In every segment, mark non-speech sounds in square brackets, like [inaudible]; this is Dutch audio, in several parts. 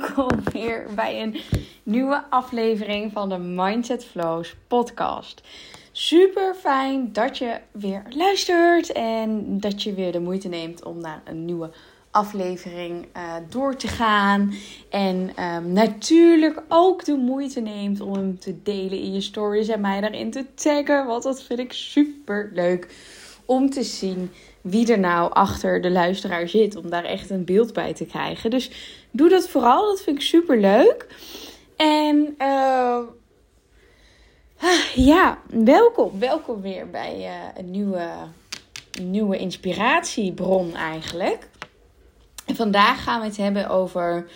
welkom weer bij een nieuwe aflevering van de Mindset Flows podcast. Super fijn dat je weer luistert en dat je weer de moeite neemt om naar een nieuwe aflevering uh, door te gaan. En um, natuurlijk ook de moeite neemt om hem te delen in je stories en mij daarin te taggen. Want dat vind ik super leuk om te zien wie er nou achter de luisteraar zit. Om daar echt een beeld bij te krijgen. Dus doe dat vooral. Dat vind ik super leuk. En uh, ja, welkom. Welkom weer bij uh, een nieuwe, nieuwe inspiratiebron eigenlijk. En vandaag gaan we het hebben over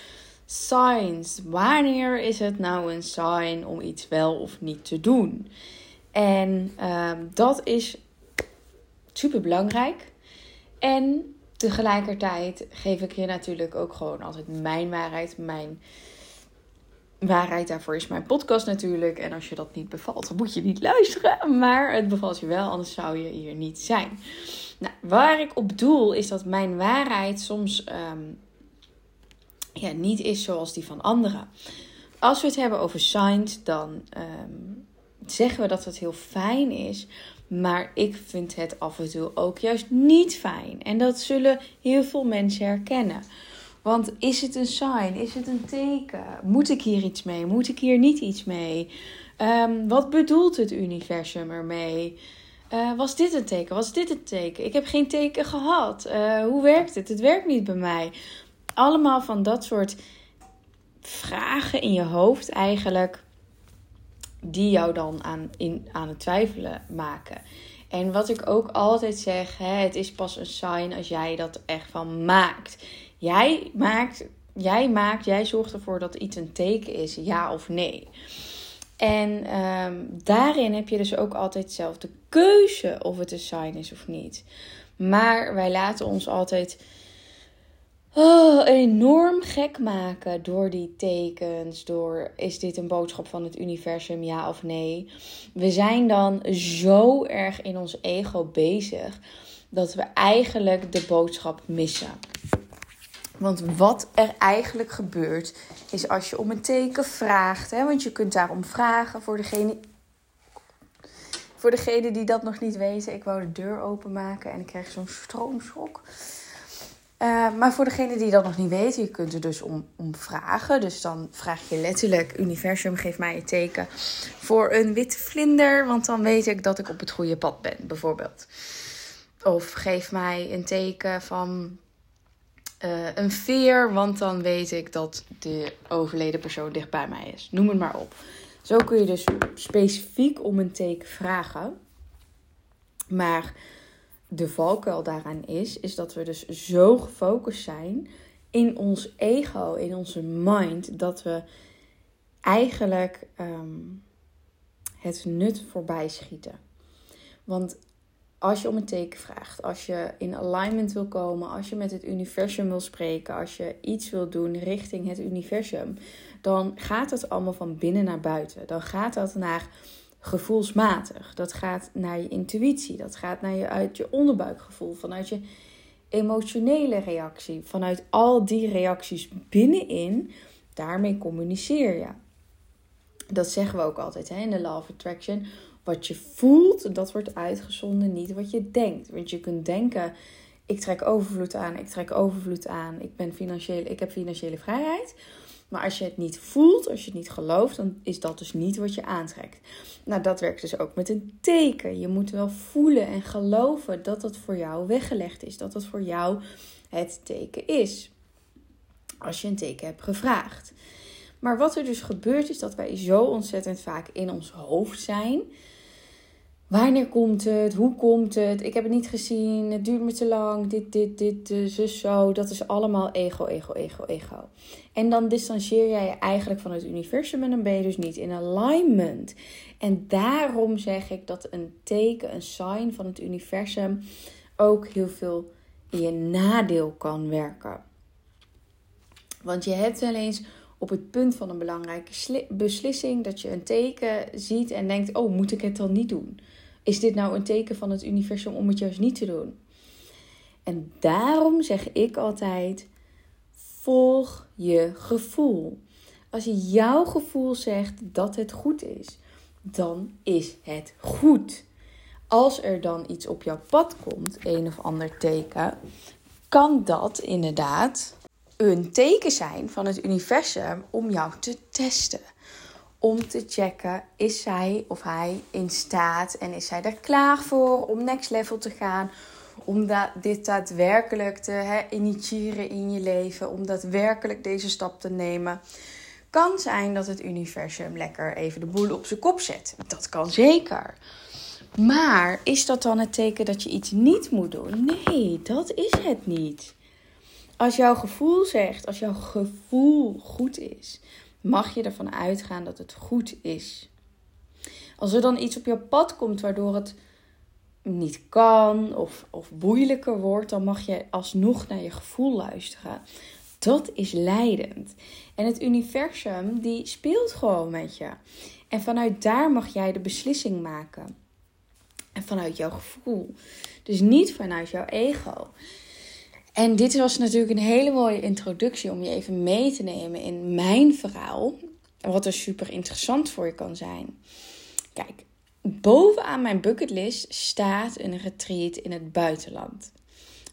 signs. Wanneer is het nou een sign om iets wel of niet te doen? En uh, dat is super belangrijk. En tegelijkertijd geef ik je natuurlijk ook gewoon altijd mijn waarheid. Mijn waarheid daarvoor is mijn podcast natuurlijk. En als je dat niet bevalt, dan moet je niet luisteren. Maar het bevalt je wel, anders zou je hier niet zijn. Nou, waar ik op doel is dat mijn waarheid soms um, ja, niet is zoals die van anderen. Als we het hebben over signs, dan um, zeggen we dat het heel fijn is. Maar ik vind het af en toe ook juist niet fijn. En dat zullen heel veel mensen herkennen. Want is het een sign? Is het een teken? Moet ik hier iets mee? Moet ik hier niet iets mee? Um, wat bedoelt het universum ermee? Uh, was dit een teken? Was dit een teken? Ik heb geen teken gehad. Uh, hoe werkt het? Het werkt niet bij mij. Allemaal van dat soort vragen in je hoofd eigenlijk die jou dan aan, in, aan het twijfelen maken. En wat ik ook altijd zeg, hè, het is pas een sign als jij dat echt van maakt. Jij maakt, jij maakt, jij zorgt ervoor dat iets een teken is, ja of nee. En um, daarin heb je dus ook altijd zelf de keuze of het een sign is of niet. Maar wij laten ons altijd oh, enorm gek maken door die tekens. Door is dit een boodschap van het universum, ja of nee? We zijn dan zo erg in ons ego bezig dat we eigenlijk de boodschap missen. Want wat er eigenlijk gebeurt, is als je om een teken vraagt. Hè, want je kunt daarom vragen voor degene. Voor degene die dat nog niet weten, ik wou de deur openmaken en ik kreeg zo'n stroomschok. Uh, maar voor degene die dat nog niet weten, je kunt er dus om, om vragen. Dus dan vraag je letterlijk: Universum, geef mij een teken voor een witte vlinder. Want dan weet ik dat ik op het goede pad ben, bijvoorbeeld. Of geef mij een teken van uh, een veer, want dan weet ik dat de overleden persoon dicht bij mij is. Noem het maar op. Zo kun je dus specifiek om een teken vragen. Maar de valkuil daaraan is, is dat we dus zo gefocust zijn in ons ego, in onze mind, dat we eigenlijk um, het nut voorbij schieten. Want als je om een teken vraagt, als je in alignment wil komen, als je met het universum wil spreken, als je iets wil doen richting het universum, dan gaat het allemaal van binnen naar buiten. Dan gaat dat naar gevoelsmatig. Dat gaat naar je intuïtie. Dat gaat naar je, uit je onderbuikgevoel. Vanuit je emotionele reactie. Vanuit al die reacties binnenin. Daarmee communiceer je. Dat zeggen we ook altijd hè, in de Law of Attraction. Wat je voelt, dat wordt uitgezonden, niet wat je denkt. Want je kunt denken, ik trek overvloed aan, ik trek overvloed aan, ik, ben financieel, ik heb financiële vrijheid. Maar als je het niet voelt, als je het niet gelooft, dan is dat dus niet wat je aantrekt. Nou, dat werkt dus ook met een teken. Je moet wel voelen en geloven dat dat voor jou weggelegd is. Dat dat voor jou het teken is. Als je een teken hebt gevraagd. Maar wat er dus gebeurt is dat wij zo ontzettend vaak in ons hoofd zijn Wanneer komt het? Hoe komt het? Ik heb het niet gezien. Het duurt me te lang. Dit, dit, dit, zus, zo. Dat is allemaal ego, ego, ego, ego. En dan distancieer jij je eigenlijk van het universum en dan ben je dus niet in alignment. En daarom zeg ik dat een teken, een sign van het universum ook heel veel in je nadeel kan werken. Want je hebt wel eens op het punt van een belangrijke beslissing dat je een teken ziet en denkt: Oh, moet ik het dan niet doen? Is dit nou een teken van het universum om het juist niet te doen? En daarom zeg ik altijd: Volg je gevoel. Als je jouw gevoel zegt dat het goed is, dan is het goed. Als er dan iets op jouw pad komt, een of ander teken, kan dat inderdaad een teken zijn van het universum om jou te testen. Om te checken, is zij of hij in staat en is zij er klaar voor om next level te gaan? Om dit daadwerkelijk te initiëren in je leven, om daadwerkelijk deze stap te nemen. Kan zijn dat het universum lekker even de boel op zijn kop zet. Dat kan zeker. Maar is dat dan het teken dat je iets niet moet doen? Nee, dat is het niet. Als jouw gevoel zegt, als jouw gevoel goed is, mag je ervan uitgaan dat het goed is. Als er dan iets op je pad komt waardoor het niet kan of, of moeilijker wordt, dan mag je alsnog naar je gevoel luisteren. Dat is leidend. En het universum die speelt gewoon met je. En vanuit daar mag jij de beslissing maken. En vanuit jouw gevoel. Dus niet vanuit jouw ego. En dit was natuurlijk een hele mooie introductie om je even mee te nemen in mijn verhaal. Wat er super interessant voor je kan zijn. Kijk, bovenaan mijn bucketlist staat een retreat in het buitenland.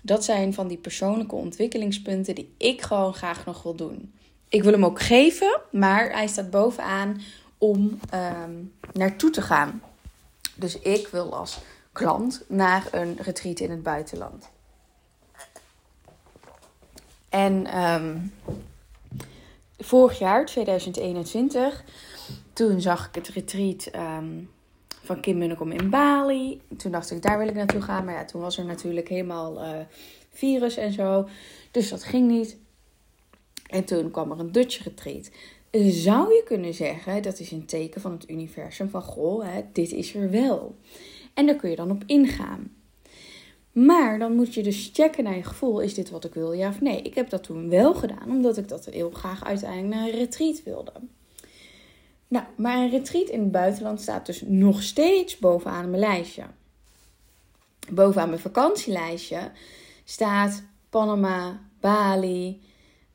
Dat zijn van die persoonlijke ontwikkelingspunten die ik gewoon graag nog wil doen. Ik wil hem ook geven, maar hij staat bovenaan om um, naartoe te gaan. Dus ik wil als klant naar een retreat in het buitenland. En um, vorig jaar, 2021, toen zag ik het retreat um, van Kim Munnekom in Bali. Toen dacht ik, daar wil ik naartoe gaan. Maar ja, toen was er natuurlijk helemaal uh, virus en zo. Dus dat ging niet. En toen kwam er een Dutch retreat. Zou je kunnen zeggen, dat is een teken van het universum van goh, hè, dit is er wel. En daar kun je dan op ingaan. Maar dan moet je dus checken naar je gevoel: is dit wat ik wil, ja of nee? Ik heb dat toen wel gedaan, omdat ik dat heel graag uiteindelijk naar een retreat wilde. Nou, maar een retreat in het buitenland staat dus nog steeds bovenaan mijn lijstje. Bovenaan mijn vakantielijstje staat Panama, Bali,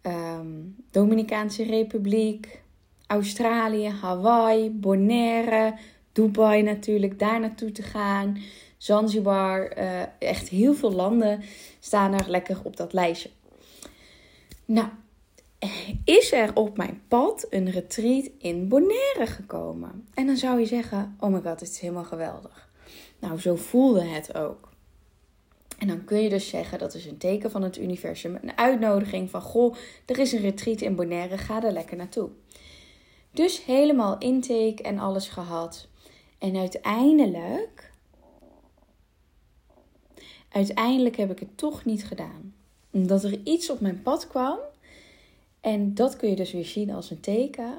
um, Dominicaanse Republiek, Australië, Hawaii, Bonaire, Dubai natuurlijk, daar naartoe te gaan. Zanzibar, uh, echt heel veel landen staan er lekker op dat lijstje. Nou, is er op mijn pad een retreat in Bonaire gekomen? En dan zou je zeggen: Oh my god, het is helemaal geweldig. Nou, zo voelde het ook. En dan kun je dus zeggen dat is een teken van het universum, een uitnodiging van: Goh, er is een retreat in Bonaire, ga er lekker naartoe. Dus helemaal intake en alles gehad. En uiteindelijk uiteindelijk heb ik het toch niet gedaan. Omdat er iets op mijn pad kwam. En dat kun je dus weer zien als een teken.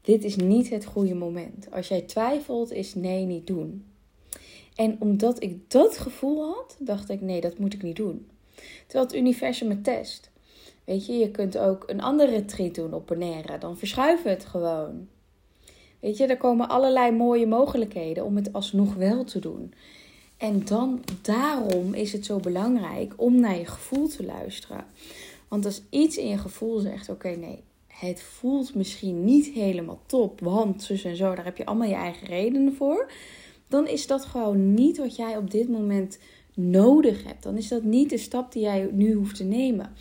Dit is niet het goede moment. Als jij twijfelt, is nee, niet doen. En omdat ik dat gevoel had, dacht ik: nee, dat moet ik niet doen. Terwijl het universum me test. Weet je, je kunt ook een andere retreat doen op Bonaire. Dan verschuiven we het gewoon. Weet je, er komen allerlei mooie mogelijkheden om het alsnog wel te doen. En dan, daarom is het zo belangrijk om naar je gevoel te luisteren. Want als iets in je gevoel zegt: oké, nee, het voelt misschien niet helemaal top, want zus en zo, daar heb je allemaal je eigen redenen voor. Dan is dat gewoon niet wat jij op dit moment nodig hebt. Dan is dat niet de stap die jij nu hoeft te nemen.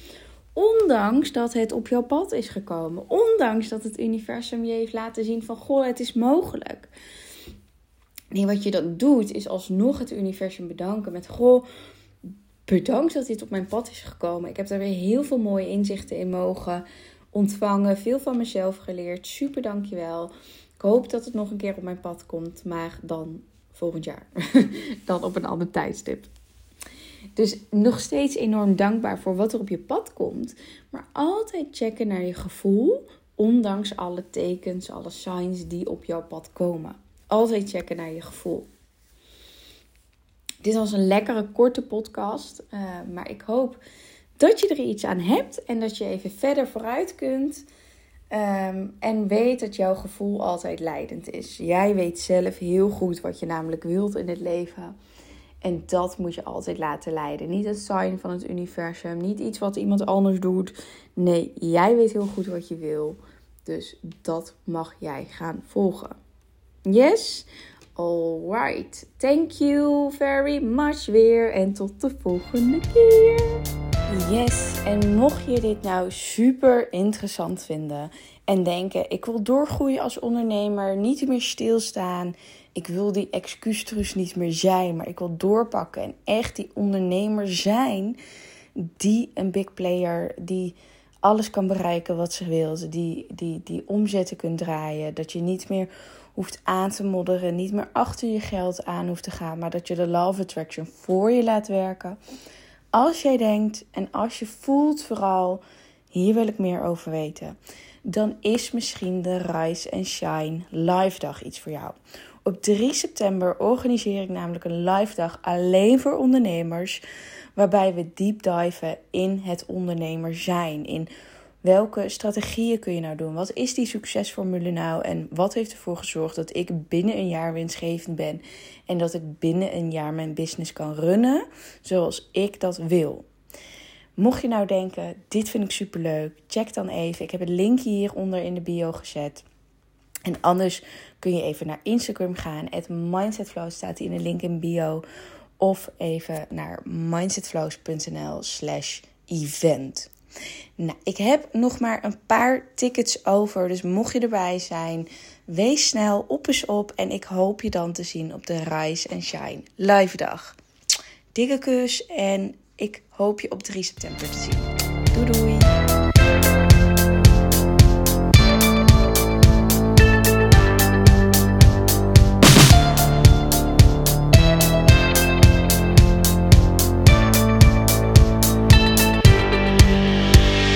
Ondanks dat het op jouw pad is gekomen. Ondanks dat het universum je heeft laten zien van goh, het is mogelijk. Nee, wat je dan doet, is alsnog het universum bedanken met: Goh, bedankt dat dit op mijn pad is gekomen. Ik heb daar weer heel veel mooie inzichten in mogen ontvangen. Veel van mezelf geleerd. Super dankjewel. Ik hoop dat het nog een keer op mijn pad komt, maar dan volgend jaar. [laughs] dan op een ander tijdstip. Dus nog steeds enorm dankbaar voor wat er op je pad komt. Maar altijd checken naar je gevoel, ondanks alle tekens, alle signs die op jouw pad komen. Altijd checken naar je gevoel. Dit was een lekkere korte podcast. Uh, maar ik hoop dat je er iets aan hebt en dat je even verder vooruit kunt. Um, en weet dat jouw gevoel altijd leidend is. Jij weet zelf heel goed wat je namelijk wilt in het leven. En dat moet je altijd laten leiden. Niet het sign van het universum, niet iets wat iemand anders doet. Nee, jij weet heel goed wat je wil. Dus dat mag jij gaan volgen. Yes? Alright. Thank you very much weer. En tot de volgende keer. Yes, en mocht je dit nou super interessant vinden en denken: ik wil doorgroeien als ondernemer, niet meer stilstaan. Ik wil die excuustrus niet meer zijn, maar ik wil doorpakken en echt die ondernemer zijn die een big player, die alles kan bereiken wat ze wil, die, die, die omzetten kunt draaien. Dat je niet meer hoeft aan te modderen, niet meer achter je geld aan hoeft te gaan, maar dat je de love attraction voor je laat werken. Als jij denkt en als je voelt vooral, hier wil ik meer over weten, dan is misschien de Rise and Shine live dag iets voor jou. Op 3 september organiseer ik namelijk een live dag alleen voor ondernemers, waarbij we deep diven in het ondernemer zijn, in Welke strategieën kun je nou doen? Wat is die succesformule nou? En wat heeft ervoor gezorgd dat ik binnen een jaar winstgevend ben en dat ik binnen een jaar mijn business kan runnen zoals ik dat wil? Mocht je nou denken, dit vind ik superleuk, check dan even. Ik heb het linkje hieronder in de bio gezet. En anders kun je even naar Instagram gaan. Het Mindsetflow staat in de link in bio. Of even naar mindsetflows.nl slash event. Nou, ik heb nog maar een paar tickets over. Dus mocht je erbij zijn, wees snel, op eens op. En ik hoop je dan te zien op de Rise and Shine live dag. Dikke kus en ik hoop je op 3 september te zien. Doei doei!